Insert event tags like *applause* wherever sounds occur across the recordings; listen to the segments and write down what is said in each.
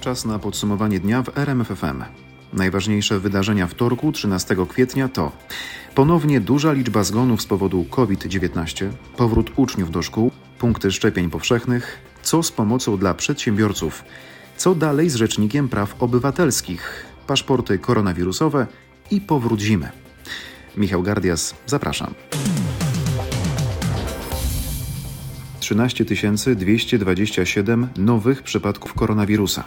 Czas na podsumowanie dnia w RMFFM. Najważniejsze wydarzenia wtorku 13 kwietnia to ponownie duża liczba zgonów z powodu COVID-19, powrót uczniów do szkół, punkty szczepień powszechnych, co z pomocą dla przedsiębiorców, co dalej z Rzecznikiem Praw Obywatelskich, paszporty koronawirusowe i powrót zimy. Michał Gardias, zapraszam. 13 227 nowych przypadków koronawirusa.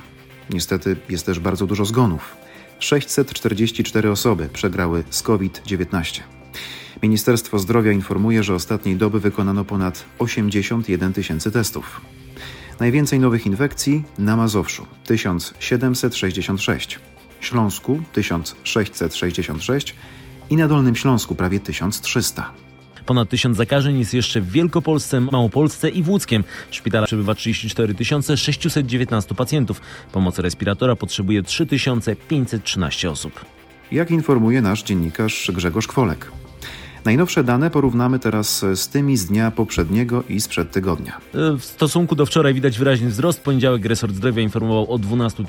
Niestety jest też bardzo dużo zgonów. 644 osoby przegrały z COVID-19. Ministerstwo Zdrowia informuje, że ostatniej doby wykonano ponad 81 tysięcy testów. Najwięcej nowych infekcji na Mazowszu 1766, Śląsku 1666 i na Dolnym Śląsku prawie 1300. Ponad tysiąc zakażeń jest jeszcze w Wielkopolsce, Małopolsce i w. W szpitalach przebywa 34 619 pacjentów. Pomocy respiratora potrzebuje 3513 osób. Jak informuje nasz dziennikarz Grzegorz Kwolek. Najnowsze dane porównamy teraz z tymi z dnia poprzedniego i sprzed tygodnia. W stosunku do wczoraj widać wyraźny wzrost. Poniedziałek resort zdrowia informował o 12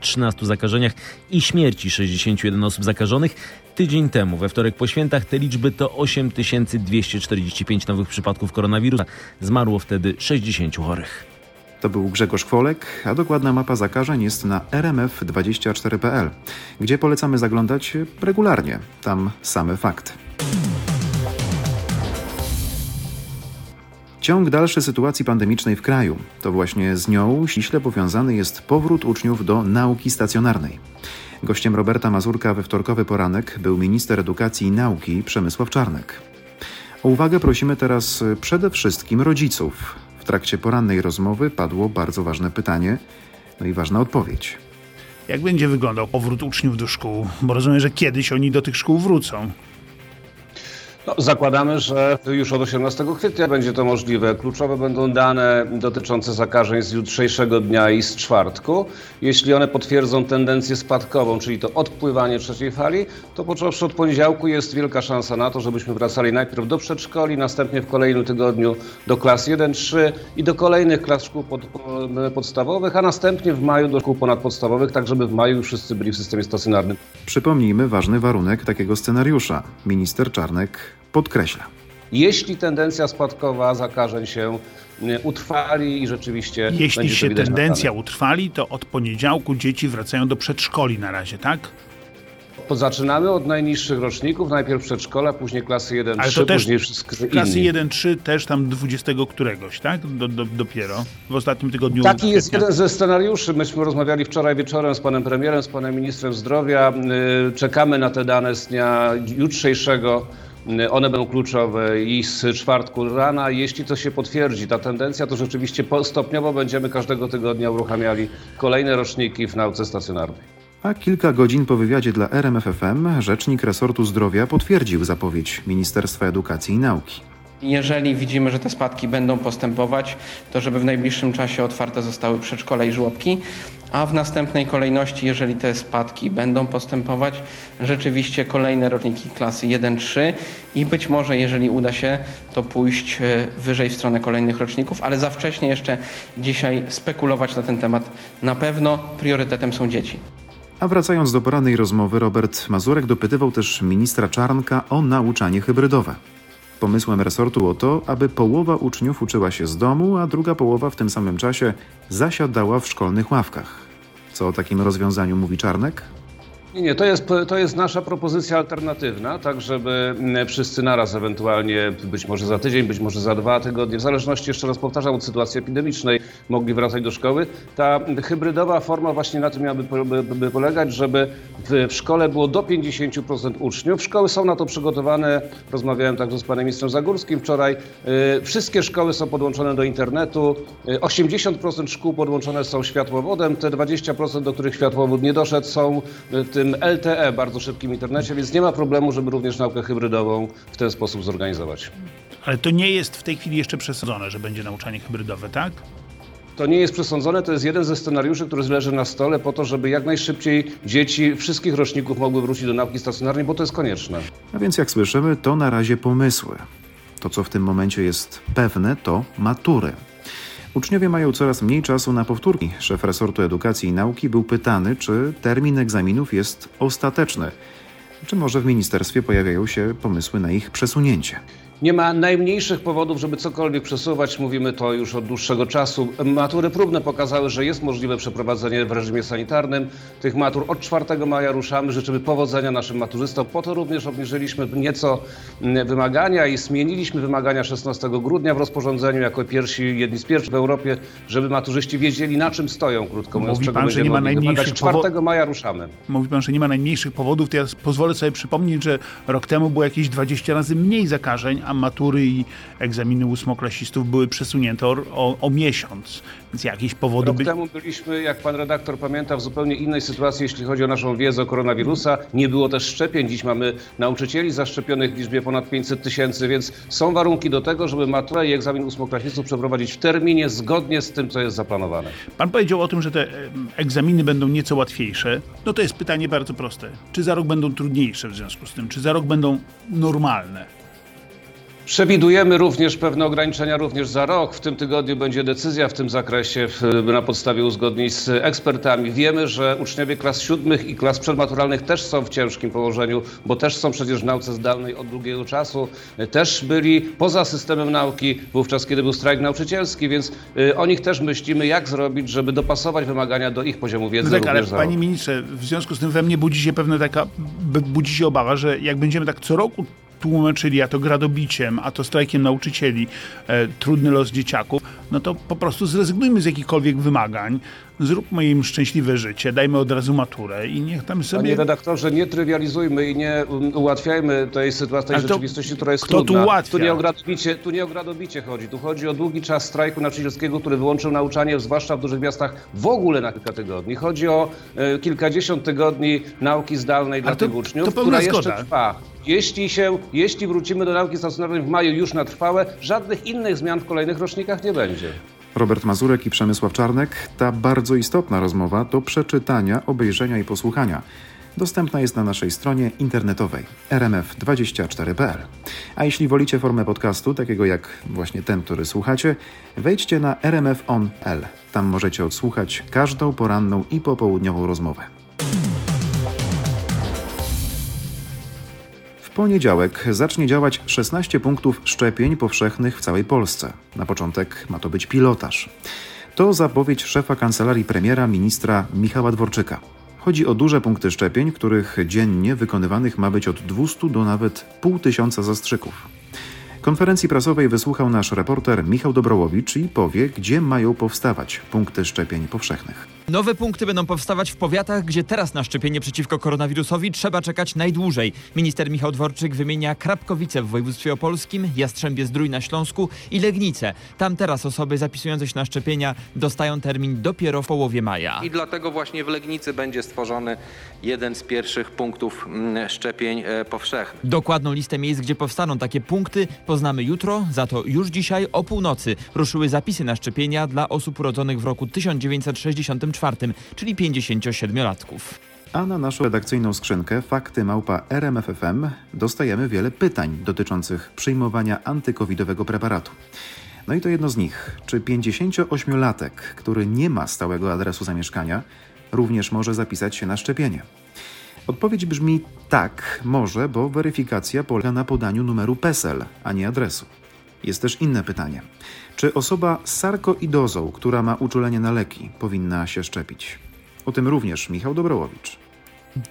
013 zakażeniach i śmierci 61 osób zakażonych. Tydzień temu, we wtorek po świętach, te liczby to 8245 nowych przypadków koronawirusa. Zmarło wtedy 60 chorych. To był Grzegorz Kwolek, a dokładna mapa zakażeń jest na rmf24.pl, gdzie polecamy zaglądać regularnie. Tam same fakty. Ciąg dalszy sytuacji pandemicznej w kraju. To właśnie z nią ściśle powiązany jest powrót uczniów do nauki stacjonarnej. Gościem Roberta Mazurka we wtorkowy poranek był minister edukacji i nauki Przemysław Czarnek. O uwagę prosimy teraz przede wszystkim rodziców. W trakcie porannej rozmowy padło bardzo ważne pytanie, no i ważna odpowiedź. Jak będzie wyglądał powrót uczniów do szkół? Bo rozumiem, że kiedyś oni do tych szkół wrócą. No, zakładamy, że już od 18 kwietnia będzie to możliwe. Kluczowe będą dane dotyczące zakażeń z jutrzejszego dnia i z czwartku. Jeśli one potwierdzą tendencję spadkową, czyli to odpływanie trzeciej fali, to począwszy od poniedziałku jest wielka szansa na to, żebyśmy wracali najpierw do przedszkoli, następnie w kolejnym tygodniu do klas 1-3 i do kolejnych klas szkół pod, podstawowych, a następnie w maju do szkół ponadpodstawowych, tak żeby w maju wszyscy byli w systemie stacjonarnym. Przypomnijmy ważny warunek takiego scenariusza. Minister Czarnek podkreśla. Jeśli tendencja spadkowa zakażeń się e, utrwali i rzeczywiście. Jeśli będzie to się tendencja utrwali, to od poniedziałku dzieci wracają do przedszkoli na razie, tak? Zaczynamy od najniższych roczników, najpierw przedszkola, później klasy 1-3, Ale to też później wszystkie klasy inni. 1-3 też tam 20 któregoś, tak? Do, do, dopiero w ostatnim tygodniu. Taki jest jeden ze scenariuszy. Myśmy rozmawiali wczoraj wieczorem z panem premierem, z panem ministrem zdrowia. Yy, Czekamy na te dane z dnia jutrzejszego. One będą kluczowe i z czwartku rana. Jeśli to się potwierdzi, ta tendencja, to rzeczywiście stopniowo będziemy każdego tygodnia uruchamiali kolejne roczniki w nauce stacjonarnej. A kilka godzin po wywiadzie dla RMFFM rzecznik resortu zdrowia potwierdził zapowiedź Ministerstwa Edukacji i Nauki. Jeżeli widzimy, że te spadki będą postępować, to żeby w najbliższym czasie otwarte zostały przedszkole i żłobki, a w następnej kolejności, jeżeli te spadki będą postępować, rzeczywiście kolejne roczniki klasy 1-3 i być może, jeżeli uda się, to pójść e, wyżej w stronę kolejnych roczników, ale za wcześnie jeszcze dzisiaj spekulować na ten temat. Na pewno priorytetem są dzieci. A wracając do porannej rozmowy, Robert Mazurek dopytywał też ministra Czarnka o nauczanie hybrydowe. Pomysłem resortu było to, aby połowa uczniów uczyła się z domu, a druga połowa w tym samym czasie zasiadała w szkolnych ławkach. Co o takim rozwiązaniu mówi Czarnek? Nie, nie, to jest, to jest nasza propozycja alternatywna, tak żeby mm, wszyscy naraz ewentualnie, być może za tydzień, być może za dwa tygodnie, w zależności, jeszcze raz powtarzam, od sytuacji epidemicznej, mogli wracać do szkoły. Ta hybrydowa forma właśnie na tym miałaby po- by, by polegać, żeby w, szkole było do 50% uczniów. Szkoły są na to przygotowane, rozmawiałem także z panem ministrem Zagórskim wczoraj. Y, Wszystkie szkoły są podłączone do internetu, Y, 80% szkół podłączone są światłowodem, te 20%, do których światłowód nie doszedł, są w tym LTE, bardzo szybkim internecie, więc nie ma problemu, żeby również naukę hybrydową w ten sposób zorganizować. Ale to nie jest w tej chwili jeszcze przesadzone, że będzie nauczanie hybrydowe, tak? To nie jest przesądzone, to jest jeden ze scenariuszy, który leży na stole po to, żeby jak najszybciej dzieci wszystkich roczników mogły wrócić do nauki stacjonarnej, bo to jest konieczne. A więc jak słyszymy, to na razie pomysły. To, co w tym momencie jest pewne, to matury. Uczniowie mają coraz mniej czasu na powtórki. Szef resortu edukacji i nauki był pytany, czy termin egzaminów jest ostateczny. Czy może w ministerstwie pojawiają się pomysły na ich przesunięcie? Nie ma najmniejszych powodów, żeby cokolwiek przesuwać. Mówimy to już od dłuższego czasu. Matury próbne pokazały, że jest możliwe przeprowadzenie w reżimie sanitarnym tych matur. Od 4 maja ruszamy. Życzymy powodzenia naszym maturzystom. Po to również obniżyliśmy nieco mm, wymagania i zmieniliśmy wymagania 16 grudnia w rozporządzeniu jako pierwsi, jedni z pierwszych w Europie, żeby maturzyści wiedzieli na czym stoją, krótko mówiąc, Mówi pan, że nie ma najmniejszych 4 powo- maja ruszamy. Mówi pan, że nie ma najmniejszych powodów, to ja pozwolę sobie przypomnieć, że rok temu było jakieś 20 razy mniej zakażeń, a matury i egzaminy ósmoklasistów były przesunięte o, o, o miesiąc. Więc jakieś powody Rok by... temu byliśmy, jak pan redaktor pamięta, w zupełnie innej sytuacji, jeśli chodzi o naszą wiedzę o koronawirusa. Nie było też szczepień. Dziś mamy nauczycieli zaszczepionych w liczbie ponad 500 tysięcy, więc są warunki do tego, żeby maturę i egzamin ósmoklasistów przeprowadzić w terminie zgodnie z tym, co jest zaplanowane. Pan powiedział o tym, że te egzaminy będą nieco łatwiejsze. No to jest pytanie bardzo proste. Czy za rok będą trudniejsze w związku z tym? Czy za rok będą normalne? Przewidujemy również pewne ograniczenia również za rok. W tym tygodniu będzie decyzja w tym zakresie na podstawie uzgodnień z ekspertami. Wiemy, że uczniowie klas siódmych i klas przedmaturalnych też są w ciężkim położeniu, bo też są przecież w nauce zdalnej od długiego czasu. Też byli poza systemem nauki wówczas, kiedy był strajk nauczycielski, więc y, o nich też myślimy, jak zrobić, żeby dopasować wymagania do ich poziomu wiedzy No tak, ale panie ministrze, w związku z tym we mnie budzi się pewna taka, budzi się obawa, że jak będziemy tak co roku tłumaczyli, a to gradobiciem, a to strajkiem nauczycieli, e, trudny los dzieciaków, no to po prostu zrezygnujmy z jakichkolwiek wymagań, zróbmy im szczęśliwe życie, dajmy od razu maturę i niech tam Panie sobie... redaktorze, nie trywializujmy i nie um, ułatwiajmy tej sytuacji, tej rzeczywistości, która jest kto tu trudna. ułatwia? Tu nie, o gradobicie, tu nie o gradobicie chodzi. Tu chodzi o długi czas strajku nauczycielskiego, który wyłączył nauczanie, zwłaszcza w dużych miastach, w ogóle na kilka tygodni. Chodzi o e, kilkadziesiąt tygodni nauki zdalnej dla to- tych uczniów, to która jeszcze zgoda. trwa. Jeśli, się, jeśli wrócimy do nauki stacjonarnej w maju już na trwałe, żadnych innych zmian w kolejnych rocznikach nie będzie. Robert Mazurek i Przemysław Czarnek. Ta bardzo istotna rozmowa do przeczytania, obejrzenia i posłuchania. Dostępna jest na naszej stronie internetowej rmf24.pl. A jeśli wolicie formę podcastu, takiego jak właśnie ten, który słuchacie, wejdźcie na rmf.on.pl. Tam możecie odsłuchać każdą poranną i popołudniową rozmowę. Poniedziałek zacznie działać 16 punktów szczepień powszechnych w całej Polsce. Na początek ma to być pilotaż. To zapowiedź szefa kancelarii premiera ministra Michała Dworczyka. Chodzi o duże punkty szczepień, których dziennie wykonywanych ma być od 200 do nawet pół tysiąca zastrzyków. Konferencji prasowej wysłuchał nasz reporter Michał Dobrołowicz i powie, gdzie mają powstawać punkty szczepień powszechnych. Nowe punkty będą powstawać w powiatach, gdzie teraz na szczepienie przeciwko koronawirusowi trzeba czekać najdłużej. Minister Michał Dworczyk wymienia Krapkowice w województwie opolskim, Jastrzębie Zdrój na Śląsku i Legnice. Tam teraz osoby zapisujące się na szczepienia dostają termin dopiero w połowie maja. I dlatego właśnie w Legnicy będzie stworzony jeden z pierwszych punktów mm, szczepień e, powszechnych. Dokładną listę miejsc, gdzie powstaną takie punkty, poznamy jutro, za to już dzisiaj o północy ruszyły zapisy na szczepienia dla osób urodzonych w roku 1964, czyli 57-latków. A na naszą redakcyjną skrzynkę fakty małpa RMFFM dostajemy wiele pytań dotyczących przyjmowania antykowidowego preparatu. No i to jedno z nich. Czy 58-latek, który nie ma stałego adresu zamieszkania, również może zapisać się na szczepienie? Odpowiedź brzmi tak, może, bo weryfikacja polega na podaniu numeru PESEL, a nie adresu. Jest też inne pytanie. Czy osoba z sarkoidozą, która ma uczulenie na leki, powinna się szczepić? O tym również Michał Dobrołowicz.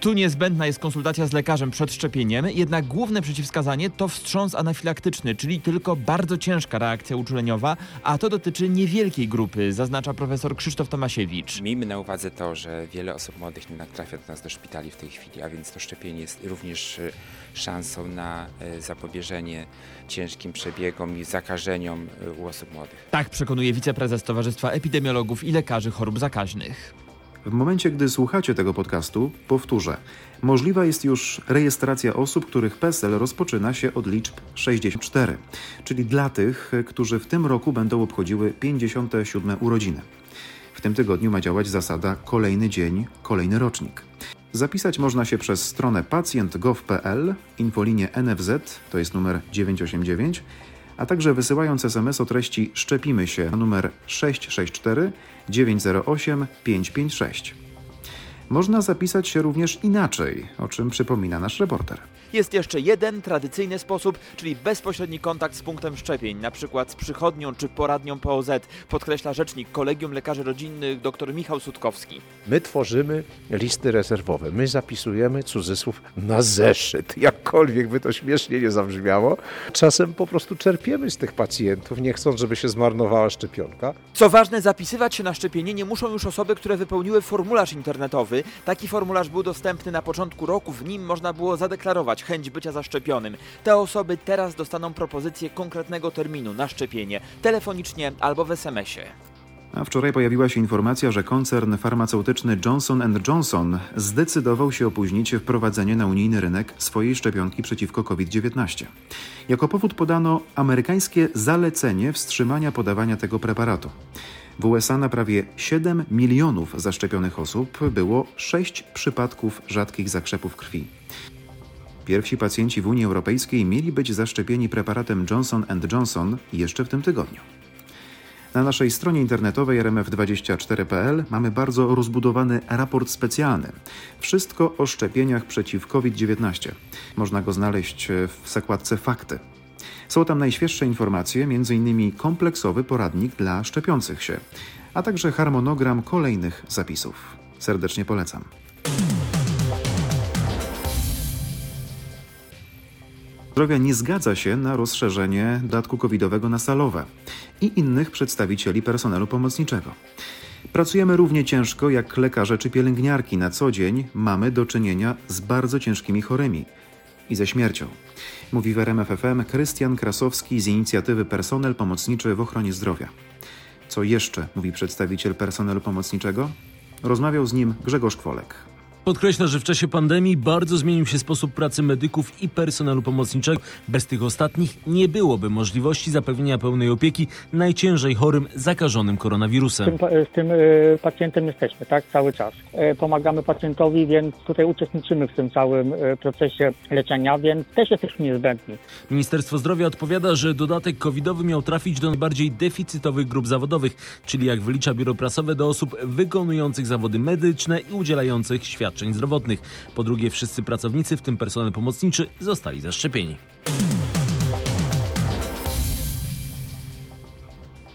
Tu niezbędna jest konsultacja z lekarzem przed szczepieniem, jednak główne przeciwwskazanie to wstrząs anafilaktyczny, czyli tylko bardzo ciężka reakcja uczuleniowa, a to dotyczy niewielkiej grupy, zaznacza profesor Krzysztof Tomasiewicz. Miejmy na uwadze to, że wiele osób młodych nie trafia do nas do szpitali w tej chwili, a więc to szczepienie jest również e, szansą na e, zapobieżenie ciężkim przebiegom i zakażeniom e, u osób młodych. Tak przekonuje wiceprezes Towarzystwa Epidemiologów i Lekarzy Chorób Zakaźnych. W momencie, gdy słuchacie tego podcastu, powtórzę, możliwa jest już rejestracja osób, których PESEL rozpoczyna się od liczb 64, czyli dla tych, którzy w tym roku będą obchodziły 57 urodziny. W tym tygodniu ma działać zasada kolejny dzień, kolejny rocznik. Zapisać można się przez stronę pacjent.gov.pl, infolinię NFZ, to jest numer 989, a także wysyłając SMS o treści Szczepimy się na numer 664 908 556. Można zapisać się również inaczej, o czym przypomina nasz reporter. Jest jeszcze jeden tradycyjny sposób, czyli bezpośredni kontakt z punktem szczepień, na przykład z przychodnią czy poradnią POZ, podkreśla rzecznik Kolegium Lekarzy Rodzinnych dr Michał Sutkowski. My tworzymy listy rezerwowe. My zapisujemy cudzysłów na zeszyt. *laughs* Jakkolwiek by to śmiesznie nie zabrzmiało. Czasem po prostu czerpiemy z tych pacjentów, nie chcąc, żeby się zmarnowała szczepionka. Co ważne, zapisywać się na szczepienie nie muszą już osoby, które wypełniły formularz internetowy. Taki formularz był dostępny na początku roku, w nim można było zadeklarować chęć bycia zaszczepionym. Te osoby teraz dostaną propozycję konkretnego terminu na szczepienie, telefonicznie albo w SMS-ie. A wczoraj pojawiła się informacja, że koncern farmaceutyczny Johnson Johnson zdecydował się opóźnić wprowadzenie na unijny rynek swojej szczepionki przeciwko COVID-19. Jako powód podano amerykańskie zalecenie wstrzymania podawania tego preparatu. W USA na prawie 7 milionów zaszczepionych osób było 6 przypadków rzadkich zakrzepów krwi. Pierwsi pacjenci w Unii Europejskiej mieli być zaszczepieni preparatem Johnson Johnson jeszcze w tym tygodniu. Na naszej stronie internetowej rmf24.pl mamy bardzo rozbudowany raport specjalny. Wszystko o szczepieniach przeciw COVID-19. Można go znaleźć w zakładce Fakty. Są tam najświeższe informacje, m.in. kompleksowy poradnik dla szczepiących się, a także harmonogram kolejnych zapisów. Serdecznie polecam. Zdrowia nie zgadza się na rozszerzenie dodatku covidowego na salowe i innych przedstawicieli personelu pomocniczego. Pracujemy równie ciężko jak lekarze czy pielęgniarki. Na co dzień mamy do czynienia z bardzo ciężkimi chorymi i ze śmiercią. Mówi w RMF FM Krystian Krasowski z inicjatywy Personel Pomocniczy w Ochronie Zdrowia. Co jeszcze mówi przedstawiciel personelu pomocniczego? Rozmawiał z nim Grzegorz Kwolek. Podkreśla, że w czasie pandemii bardzo zmienił się sposób pracy medyków i personelu pomocniczego. Bez tych ostatnich nie byłoby możliwości zapewnienia pełnej opieki najciężej chorym zakażonym koronawirusem. Z tym, z tym y, pacjentem jesteśmy, tak, cały czas. Y, Pomagamy pacjentowi, więc tutaj uczestniczymy w tym całym y, procesie leczenia, więc też jesteśmy niezbędni. Ministerstwo Zdrowia odpowiada, że dodatek covidowy miał trafić do najbardziej deficytowych grup zawodowych, czyli jak wylicza biuro prasowe do osób wykonujących zawody medyczne i udzielających świadczeń zdrowotnych. Po drugie, wszyscy pracownicy, w tym personel pomocniczy, zostali zaszczepieni.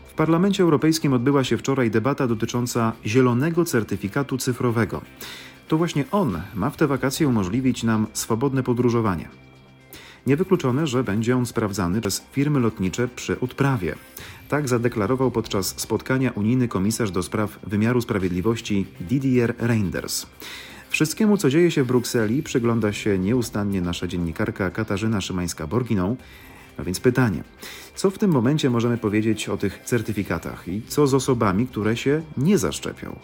W Parlamencie Europejskim odbyła się wczoraj debata dotycząca zielonego certyfikatu cyfrowego. To właśnie on ma w te wakacje umożliwić nam swobodne podróżowanie. Niewykluczone, że będzie on sprawdzany przez firmy lotnicze przy odprawie. Tak zadeklarował podczas spotkania unijny komisarz do spraw wymiaru sprawiedliwości Didier Reinders. Wszystkiemu, co dzieje się w Brukseli, przygląda się nieustannie nasza dziennikarka Katarzyna Szymańska-Borginą. No więc pytanie, co w tym momencie możemy powiedzieć o tych certyfikatach i co z osobami, które się nie zaszczepią?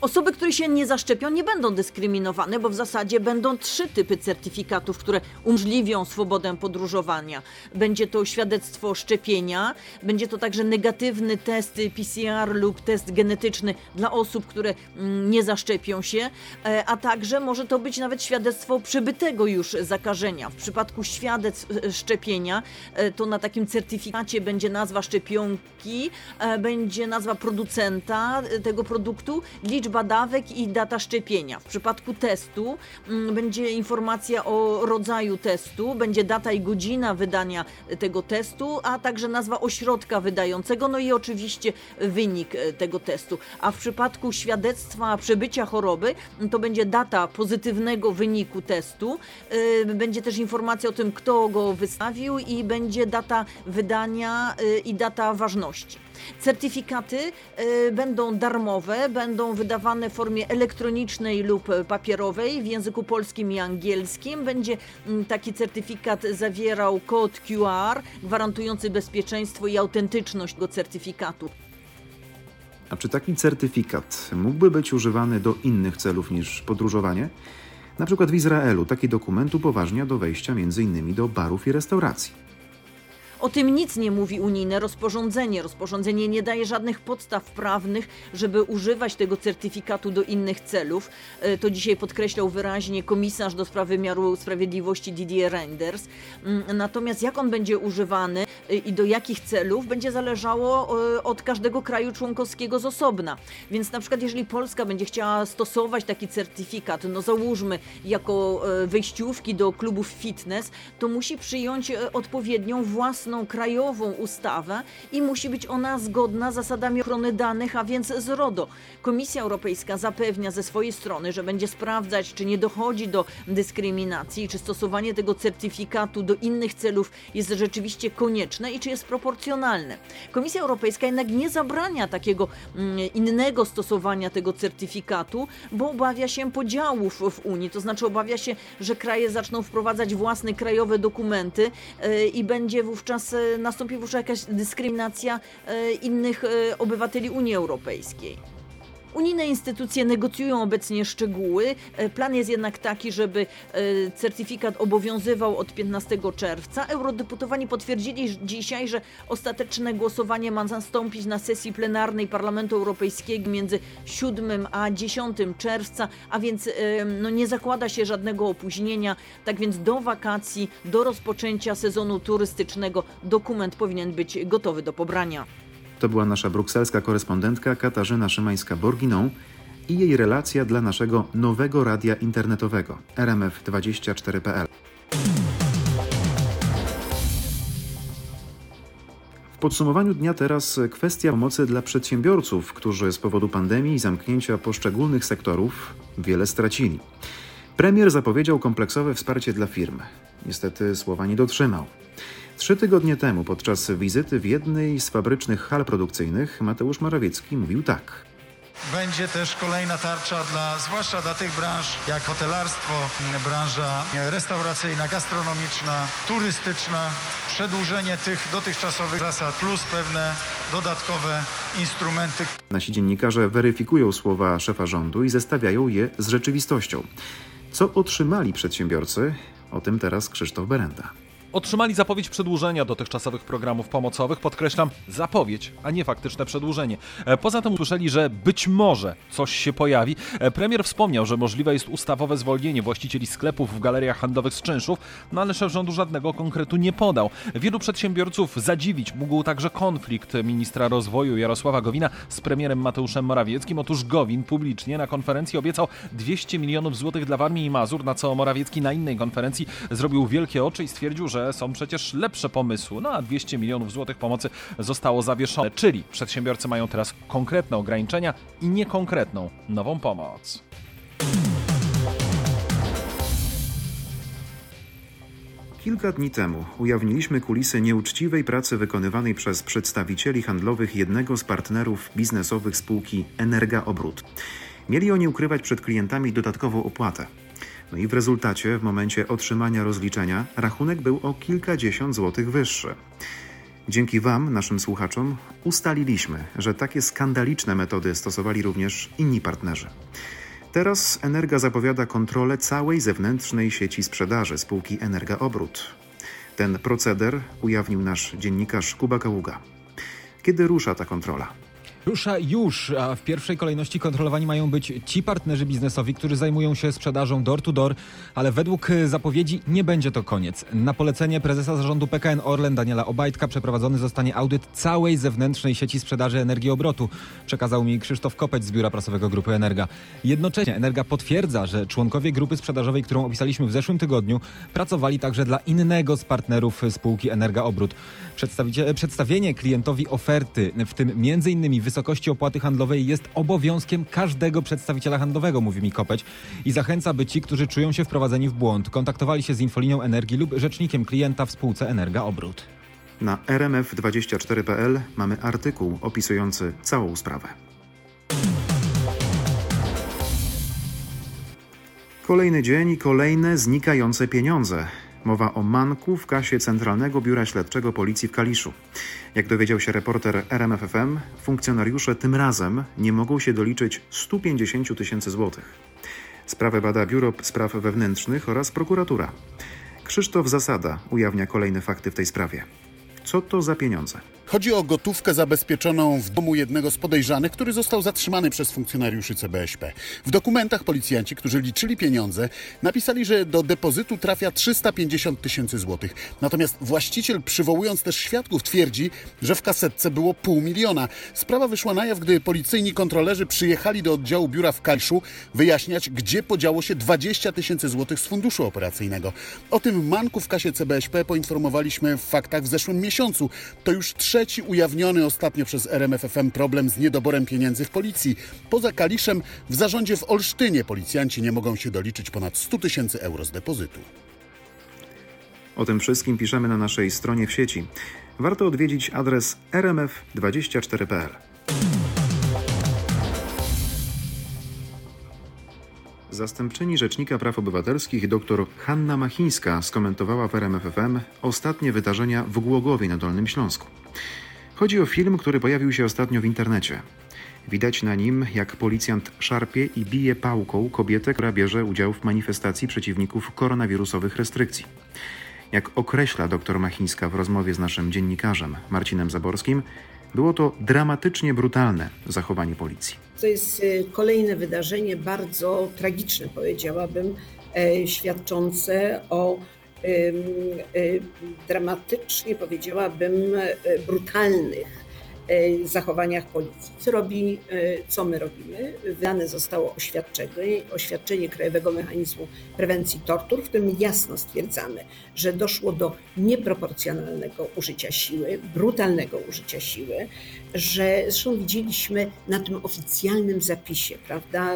Osoby, które się nie zaszczepią, nie będą dyskryminowane, bo w zasadzie będą trzy typy certyfikatów, które umożliwią swobodę podróżowania. Będzie to świadectwo szczepienia, będzie to także negatywny test PCR lub test genetyczny dla osób, które mm, nie zaszczepią się, e, a także może to być nawet świadectwo przybytego już zakażenia. W przypadku świadectw e, szczepienia, e, to na takim certyfikacie będzie nazwa szczepionki, będzie nazwa producenta tego produktu, liczba dawek i data szczepienia. W przypadku testu mm, będzie informacja o rodzaju testu, będzie data i godzina wydania tego testu, a także nazwa ośrodka wydającego, no i oczywiście wynik e, tego testu. A w przypadku świadectwa przebycia choroby, to będzie data pozytywnego wyniku testu, e, będzie też informacja o tym, kto go wystawił i będzie data wydania e, i data ważności. Certyfikaty y, będą darmowe, będą wydawane w formie elektronicznej lub papierowej w języku polskim i angielskim. Będzie mm, taki certyfikat zawierał kod QR gwarantujący bezpieczeństwo i autentyczność tego certyfikatu. A czy taki certyfikat mógłby być używany do innych celów niż podróżowanie? Na przykład w Izraelu taki dokument upoważnia do wejścia m.in. do barów i restauracji. O tym nic nie mówi unijne rozporządzenie. Rozporządzenie nie daje żadnych podstaw prawnych, żeby używać tego certyfikatu do innych celów. E, To dzisiaj podkreślał wyraźnie komisarz do spraw wymiaru sprawiedliwości Didier Reinders. Mm, Natomiast jak on będzie używany e, i do jakich celów będzie zależało e, od każdego kraju członkowskiego z osobna. Więc na przykład jeżeli Polska będzie chciała stosować taki certyfikat, no załóżmy jako wejściówki do klubów fitness, to musi przyjąć odpowiednią krajową ustawę i musi być ona zgodna z zasadami ochrony danych, a więc z RODO. Komisja Europejska zapewnia ze swojej strony, że będzie sprawdzać, czy nie dochodzi do dyskryminacji, czy stosowanie tego certyfikatu do innych celów jest rzeczywiście konieczne i czy jest proporcjonalne. Komisja Europejska jednak nie zabrania takiego mm, innego stosowania tego certyfikatu, bo obawia się podziałów w Unii, to znaczy obawia się, że kraje zaczną wprowadzać własne krajowe dokumenty e, i będzie wówczas, e, nastąpi wówczas jakaś dyskryminacja e, innych e, obywateli Unii Europejskiej. Unijne instytucje negocjują obecnie szczegóły. E, Plan jest jednak taki, żeby e, certyfikat obowiązywał od 15 czerwca. Eurodeputowani potwierdzili dzisiaj, że ostateczne głosowanie ma nastąpić na sesji plenarnej Parlamentu Europejskiego między 7 a 10 czerwca, a więc e, no, nie zakłada się żadnego opóźnienia. Tak więc do wakacji, do rozpoczęcia sezonu turystycznego dokument powinien być gotowy do pobrania. To była nasza brukselska korespondentka Katarzyna Szymańska-Borginą i jej relacja dla naszego nowego radia internetowego rmf24.pl. W podsumowaniu dnia teraz kwestia pomocy dla przedsiębiorców, którzy z powodu pandemii i zamknięcia poszczególnych sektorów wiele stracili. Premier zapowiedział kompleksowe wsparcie dla firm. Niestety słowa nie dotrzymał. Trzy tygodnie temu, podczas wizyty w jednej z fabrycznych hal produkcyjnych, Mateusz Morawiecki mówił tak. Będzie też kolejna tarcza dla, zwłaszcza dla tych branż jak hotelarstwo, branża restauracyjna, gastronomiczna, turystyczna. Przedłużenie tych dotychczasowych zasad plus pewne dodatkowe instrumenty, Nasi dziennikarze weryfikują słowa szefa rządu i zestawiają je z rzeczywistością. Co otrzymali przedsiębiorcy? O tym teraz Krzysztof Berenda. Otrzymali zapowiedź przedłużenia dotychczasowych programów pomocowych. Podkreślam, zapowiedź, a nie faktyczne przedłużenie. E, Poza tym usłyszeli, że być może coś się pojawi. E, Premier wspomniał, że możliwe jest ustawowe zwolnienie właścicieli sklepów w galeriach handlowych z czynszów, no ale szef rządu żadnego konkretu nie podał. Wielu przedsiębiorców zadziwić mógł także konflikt ministra rozwoju Jarosława Gowina z premierem Mateuszem Morawieckim. Otóż Gowin publicznie na konferencji obiecał 200 milionów złotych dla Warmii i Mazur, na co Morawiecki na innej konferencji zrobił wielkie oczy i stwierdził, że są przecież lepsze pomysły. No a 200 milionów złotych pomocy zostało zawieszone, czyli przedsiębiorcy mają teraz konkretne ograniczenia i niekonkretną nową pomoc. Kilka dni temu ujawniliśmy kulisy nieuczciwej pracy wykonywanej przez przedstawicieli handlowych jednego z partnerów biznesowych spółki Energa Obrót. Mieli oni ukrywać przed klientami dodatkową opłatę. No i w rezultacie, w momencie otrzymania rozliczenia, rachunek był o kilkadziesiąt złotych wyższy. Dzięki Wam, naszym słuchaczom, ustaliliśmy, że takie skandaliczne metody stosowali również inni partnerzy. Teraz Energa zapowiada kontrolę całej zewnętrznej sieci sprzedaży spółki Energa Obrót. Ten proceder ujawnił nasz dziennikarz Kuba Kaługa. Kiedy rusza ta kontrola? Rusza już, a w pierwszej kolejności kontrolowani mają być ci partnerzy biznesowi, którzy zajmują się sprzedażą door to door, ale według e, zapowiedzi nie będzie to koniec. Na polecenie prezesa zarządu PKN Orlen Daniela Obajtka przeprowadzony zostanie audyt całej zewnętrznej sieci sprzedaży energii obrotu, przekazał mi Krzysztof Kopeć z biura prasowego Grupy Energa. Jednocześnie Energa potwierdza, że członkowie grupy sprzedażowej, którą opisaliśmy w zeszłym tygodniu, pracowali także dla innego z partnerów spółki Energa Obrót. Przedstawienie klientowi oferty, w tym między innymi wysokości opłaty handlowej jest obowiązkiem każdego przedstawiciela handlowego, mówi mi Kopeć i zachęca, by ci, którzy czują się wprowadzeni w błąd, kontaktowali się z infolinią energii lub rzecznikiem klienta w spółce Energa Obrót. Na rmf24.pl mamy artykuł opisujący całą sprawę. Kolejny dzień i kolejne znikające pieniądze. Mowa o manku w kasie Centralnego Biura Śledczego Policji w Kaliszu. Jak dowiedział się reporter RMFFM, funkcjonariusze tym razem nie mogą się doliczyć 150 tysięcy złotych. Sprawę bada Biuro Spraw Wewnętrznych oraz prokuratura. Krzysztof Zasada ujawnia kolejne fakty w tej sprawie. Co to za pieniądze? Chodzi o gotówkę zabezpieczoną w domu jednego z podejrzanych, który został zatrzymany przez funkcjonariuszy CBŚP. W dokumentach policjanci, którzy liczyli pieniądze, napisali, że do depozytu trafia 350 tysięcy złotych. Natomiast właściciel, przywołując też świadków, twierdzi, że w kasetce było pół miliona. Sprawa wyszła na jaw, gdy policyjni kontrolerzy przyjechali do oddziału biura w Kaliszu wyjaśniać, gdzie podziało się 20 tysięcy złotych z funduszu operacyjnego. O tym manku w kasie CBŚP poinformowaliśmy w faktach w zeszłym miesiącu. To już trzeci ujawniony ostatnio przez RMFFM problem z niedoborem pieniędzy w policji. Poza Kaliszem w zarządzie w Olsztynie policjanci nie mogą się doliczyć ponad 100 tysięcy euro z depozytu. O tym wszystkim piszemy na naszej stronie w sieci. Warto odwiedzić adres rmf24.pl. Zastępczyni Rzecznika Praw Obywatelskich dr Hanna Machińska skomentowała w RMFFM ostatnie wydarzenia w Głogowie na Dolnym Śląsku. Chodzi o film, który pojawił się ostatnio w internecie. Widać na nim, jak policjant szarpie i bije pałką kobietę, która bierze udział w manifestacji przeciwników koronawirusowych restrykcji. Jak określa dr Machińska w rozmowie z naszym dziennikarzem Marcinem Zaborskim, było to dramatycznie brutalne zachowanie policji. To jest y, kolejne wydarzenie, bardzo tragiczne, powiedziałabym, e, świadczące o y, dramatycznie, powiedziałabym, e, brutalnych e, zachowaniach policji. Co robi, e, co my robimy? Wydane zostało oświadczenie, oświadczenie Krajowego Mechanizmu Prewencji Tortur, w którym jasno stwierdzamy, że doszło do nieproporcjonalnego użycia siły, brutalnego użycia siły, że zresztą widzieliśmy na tym oficjalnym zapisie, prawda?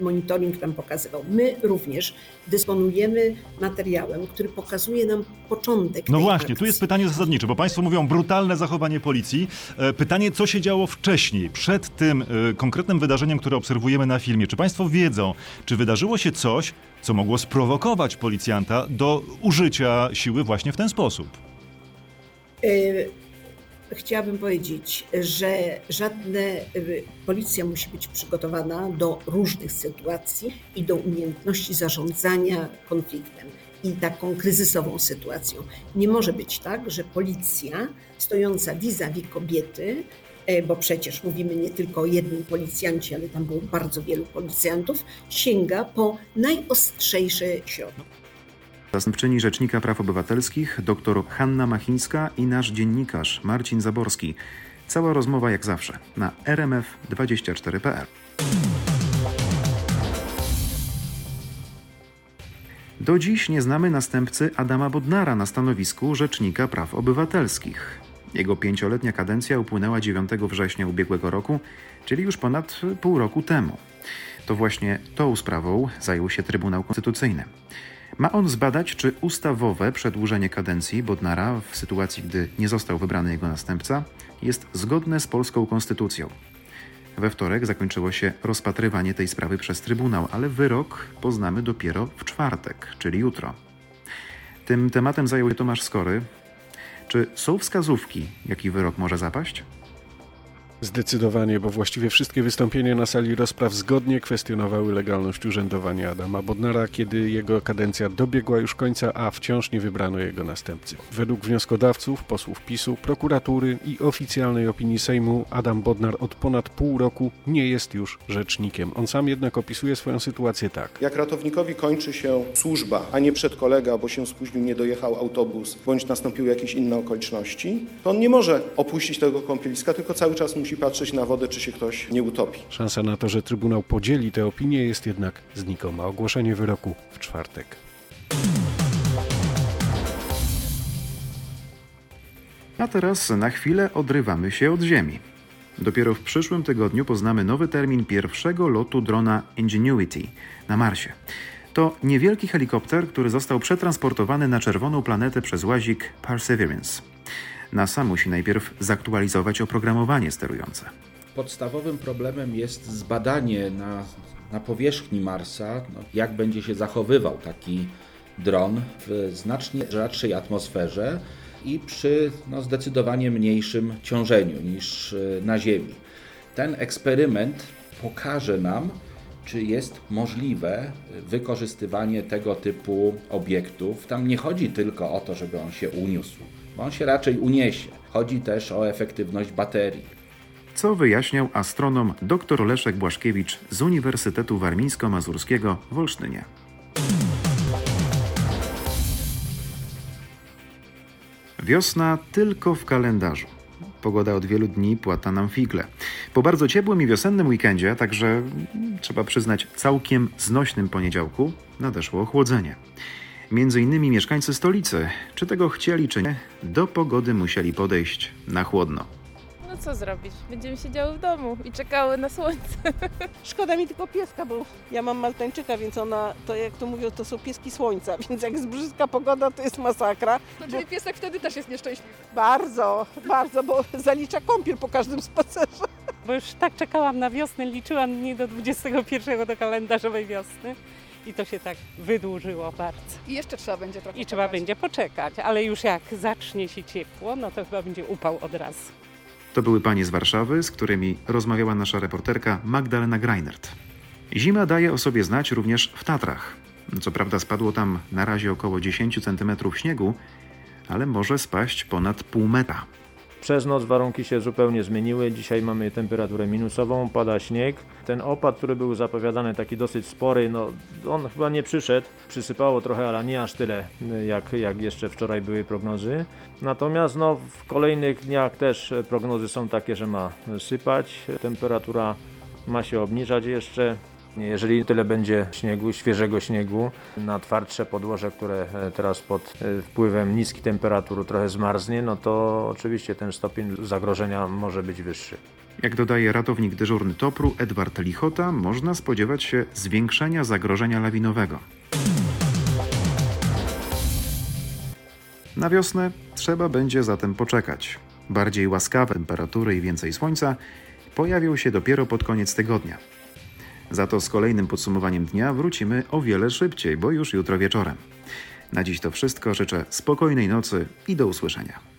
Monitoring nam pokazywał. My również dysponujemy materiałem, który pokazuje nam początek. No właśnie, tu akcji. jest pytanie zasadnicze, bo Państwo mówią brutalne zachowanie policji. E, Pytanie, co się działo wcześniej, przed tym e, konkretnym wydarzeniem, które obserwujemy na filmie. Czy Państwo wiedzą, czy wydarzyło się coś, co mogło sprowokować policjanta do użycia siły właśnie w ten sposób? Y, Chciałabym powiedzieć, że żadne policja musi być przygotowana do różnych sytuacji i do umiejętności zarządzania konfliktem i taką kryzysową sytuacją. Nie może być tak, że policja stojąca vis-a-vis kobiety, e, bo przecież mówimy nie tylko o jednym policjancie, ale tam było bardzo wielu policjantów, sięga po najostrzejsze środki. Zastępczyni Rzecznika Praw Obywatelskich dr Hanna Machińska i nasz dziennikarz Marcin Zaborski. Cała rozmowa jak zawsze na rmf24.pl. Do dziś nie znamy następcy Adama Bodnara na stanowisku Rzecznika Praw Obywatelskich. Jego pięcioletnia kadencja upłynęła 9 września ubiegłego roku, czyli już ponad pół roku temu. To właśnie tą sprawą zajął się Trybunał Konstytucyjny. Ma on zbadać, czy ustawowe przedłużenie kadencji Bodnara w sytuacji, gdy nie został wybrany jego następca, jest zgodne z polską konstytucją. We wtorek zakończyło się rozpatrywanie tej sprawy przez Trybunał, ale wyrok poznamy dopiero w czwartek, czyli jutro. Tym tematem zajął się Tomasz Skory. Czy są wskazówki, jaki wyrok może zapaść? Zdecydowanie, bo właściwie wszystkie wystąpienia na sali rozpraw zgodnie kwestionowały legalność urzędowania Adama Bodnara, kiedy jego kadencja dobiegła już końca, a wciąż nie wybrano jego następcy. Według wnioskodawców, posłów PiSu, prokuratury i oficjalnej opinii Sejmu Adam Bodnar od ponad pół roku nie jest już rzecznikiem. On sam jednak opisuje swoją sytuację tak. Jak ratownikowi kończy się służba, a nie przedkolega, bo się spóźnił, nie dojechał autobus, bądź nastąpiły jakieś inne okoliczności, to on nie może opuścić tego kąpieliska, tylko cały czas musi patrzeć na wodę, czy się ktoś nie utopi. Szansa na to, że Trybunał podzieli tę opinię jest jednak znikoma. Ogłoszenie wyroku w czwartek. A teraz na chwilę odrywamy się od Ziemi. Dopiero w przyszłym tygodniu poznamy nowy termin pierwszego lotu drona Ingenuity na Marsie. To niewielki helikopter, który został przetransportowany na czerwoną planetę przez łazik Perseverance. NASA musi najpierw zaktualizować oprogramowanie sterujące. Podstawowym problemem jest zbadanie na, na powierzchni Marsa, no, jak będzie się zachowywał taki dron w znacznie rzadszej atmosferze i przy no, zdecydowanie mniejszym ciążeniu niż y, na Ziemi. Ten eksperyment pokaże nam, czy jest możliwe wykorzystywanie tego typu obiektów. Tam nie chodzi tylko o to, żeby on się uniósł bo on się raczej uniesie. Chodzi też o efektywność baterii. Co wyjaśniał astronom dr Leszek Błaszkiewicz z Uniwersytetu Warmińsko-Mazurskiego w Olsztynie. Wiosna tylko w kalendarzu. Pogoda od wielu dni płata nam figle. Po bardzo ciepłym i wiosennym weekendzie, także mm, trzeba przyznać całkiem znośnym poniedziałku, nadeszło ochłodzenie. Między innymi mieszkańcy stolicy, czy tego chcieli, czy nie, do pogody musieli podejść na chłodno. No co zrobić? Będziemy siedziały w domu i czekały na słońce. *laughs* Szkoda mi tylko pieska, bo ja mam maltańczyka, więc ona, to jak to mówią, to są pieski słońca, *laughs* więc jak jest brzydka pogoda, to jest masakra. No, czyli piesek wtedy też jest nieszczęśliwy. Bardzo, bardzo, bo zalicza kąpiel po każdym spacerze. Bo już tak czekałam na wiosnę, liczyłam dni do 21 do kalendarzowej wiosny. I to się tak wydłużyło bardzo. I jeszcze trzeba będzie trochę I trzeba będzie poczekać, ale już jak zacznie się ciepło, no to chyba będzie upał od razu. To były panie z Warszawy, z którymi rozmawiała nasza reporterka Magdalena Greinert. Zima daje o sobie znać również w Tatrach. Co prawda spadło tam na razie około 10 cm śniegu, ale może spaść ponad pół metra. Przez noc warunki się zupełnie zmieniły. Dzisiaj mamy temperaturę minusową, pada śnieg. Ten opad, który był zapowiadany, taki dosyć spory, no on chyba nie przyszedł. Przysypało trochę, ale nie aż tyle, jak, jak jeszcze wczoraj były prognozy. Natomiast no, w kolejnych dniach też prognozy są takie, że ma sypać. Temperatura ma się obniżać jeszcze. Jeżeli tyle będzie śniegu, świeżego śniegu na twardsze podłoże, które teraz pod wpływem niskich temperatur trochę zmarznie, no to oczywiście ten stopień zagrożenia może być wyższy. Jak dodaje ratownik dyżurny Topru Edward Lichota, można spodziewać się zwiększenia zagrożenia lawinowego. Na wiosnę trzeba będzie zatem poczekać. Bardziej łaskawe temperatury i więcej słońca pojawią się dopiero pod koniec tygodnia. Za to z kolejnym podsumowaniem dnia wrócimy o wiele szybciej, bo już jutro wieczorem. Na dziś to wszystko. Życzę spokojnej nocy i do usłyszenia.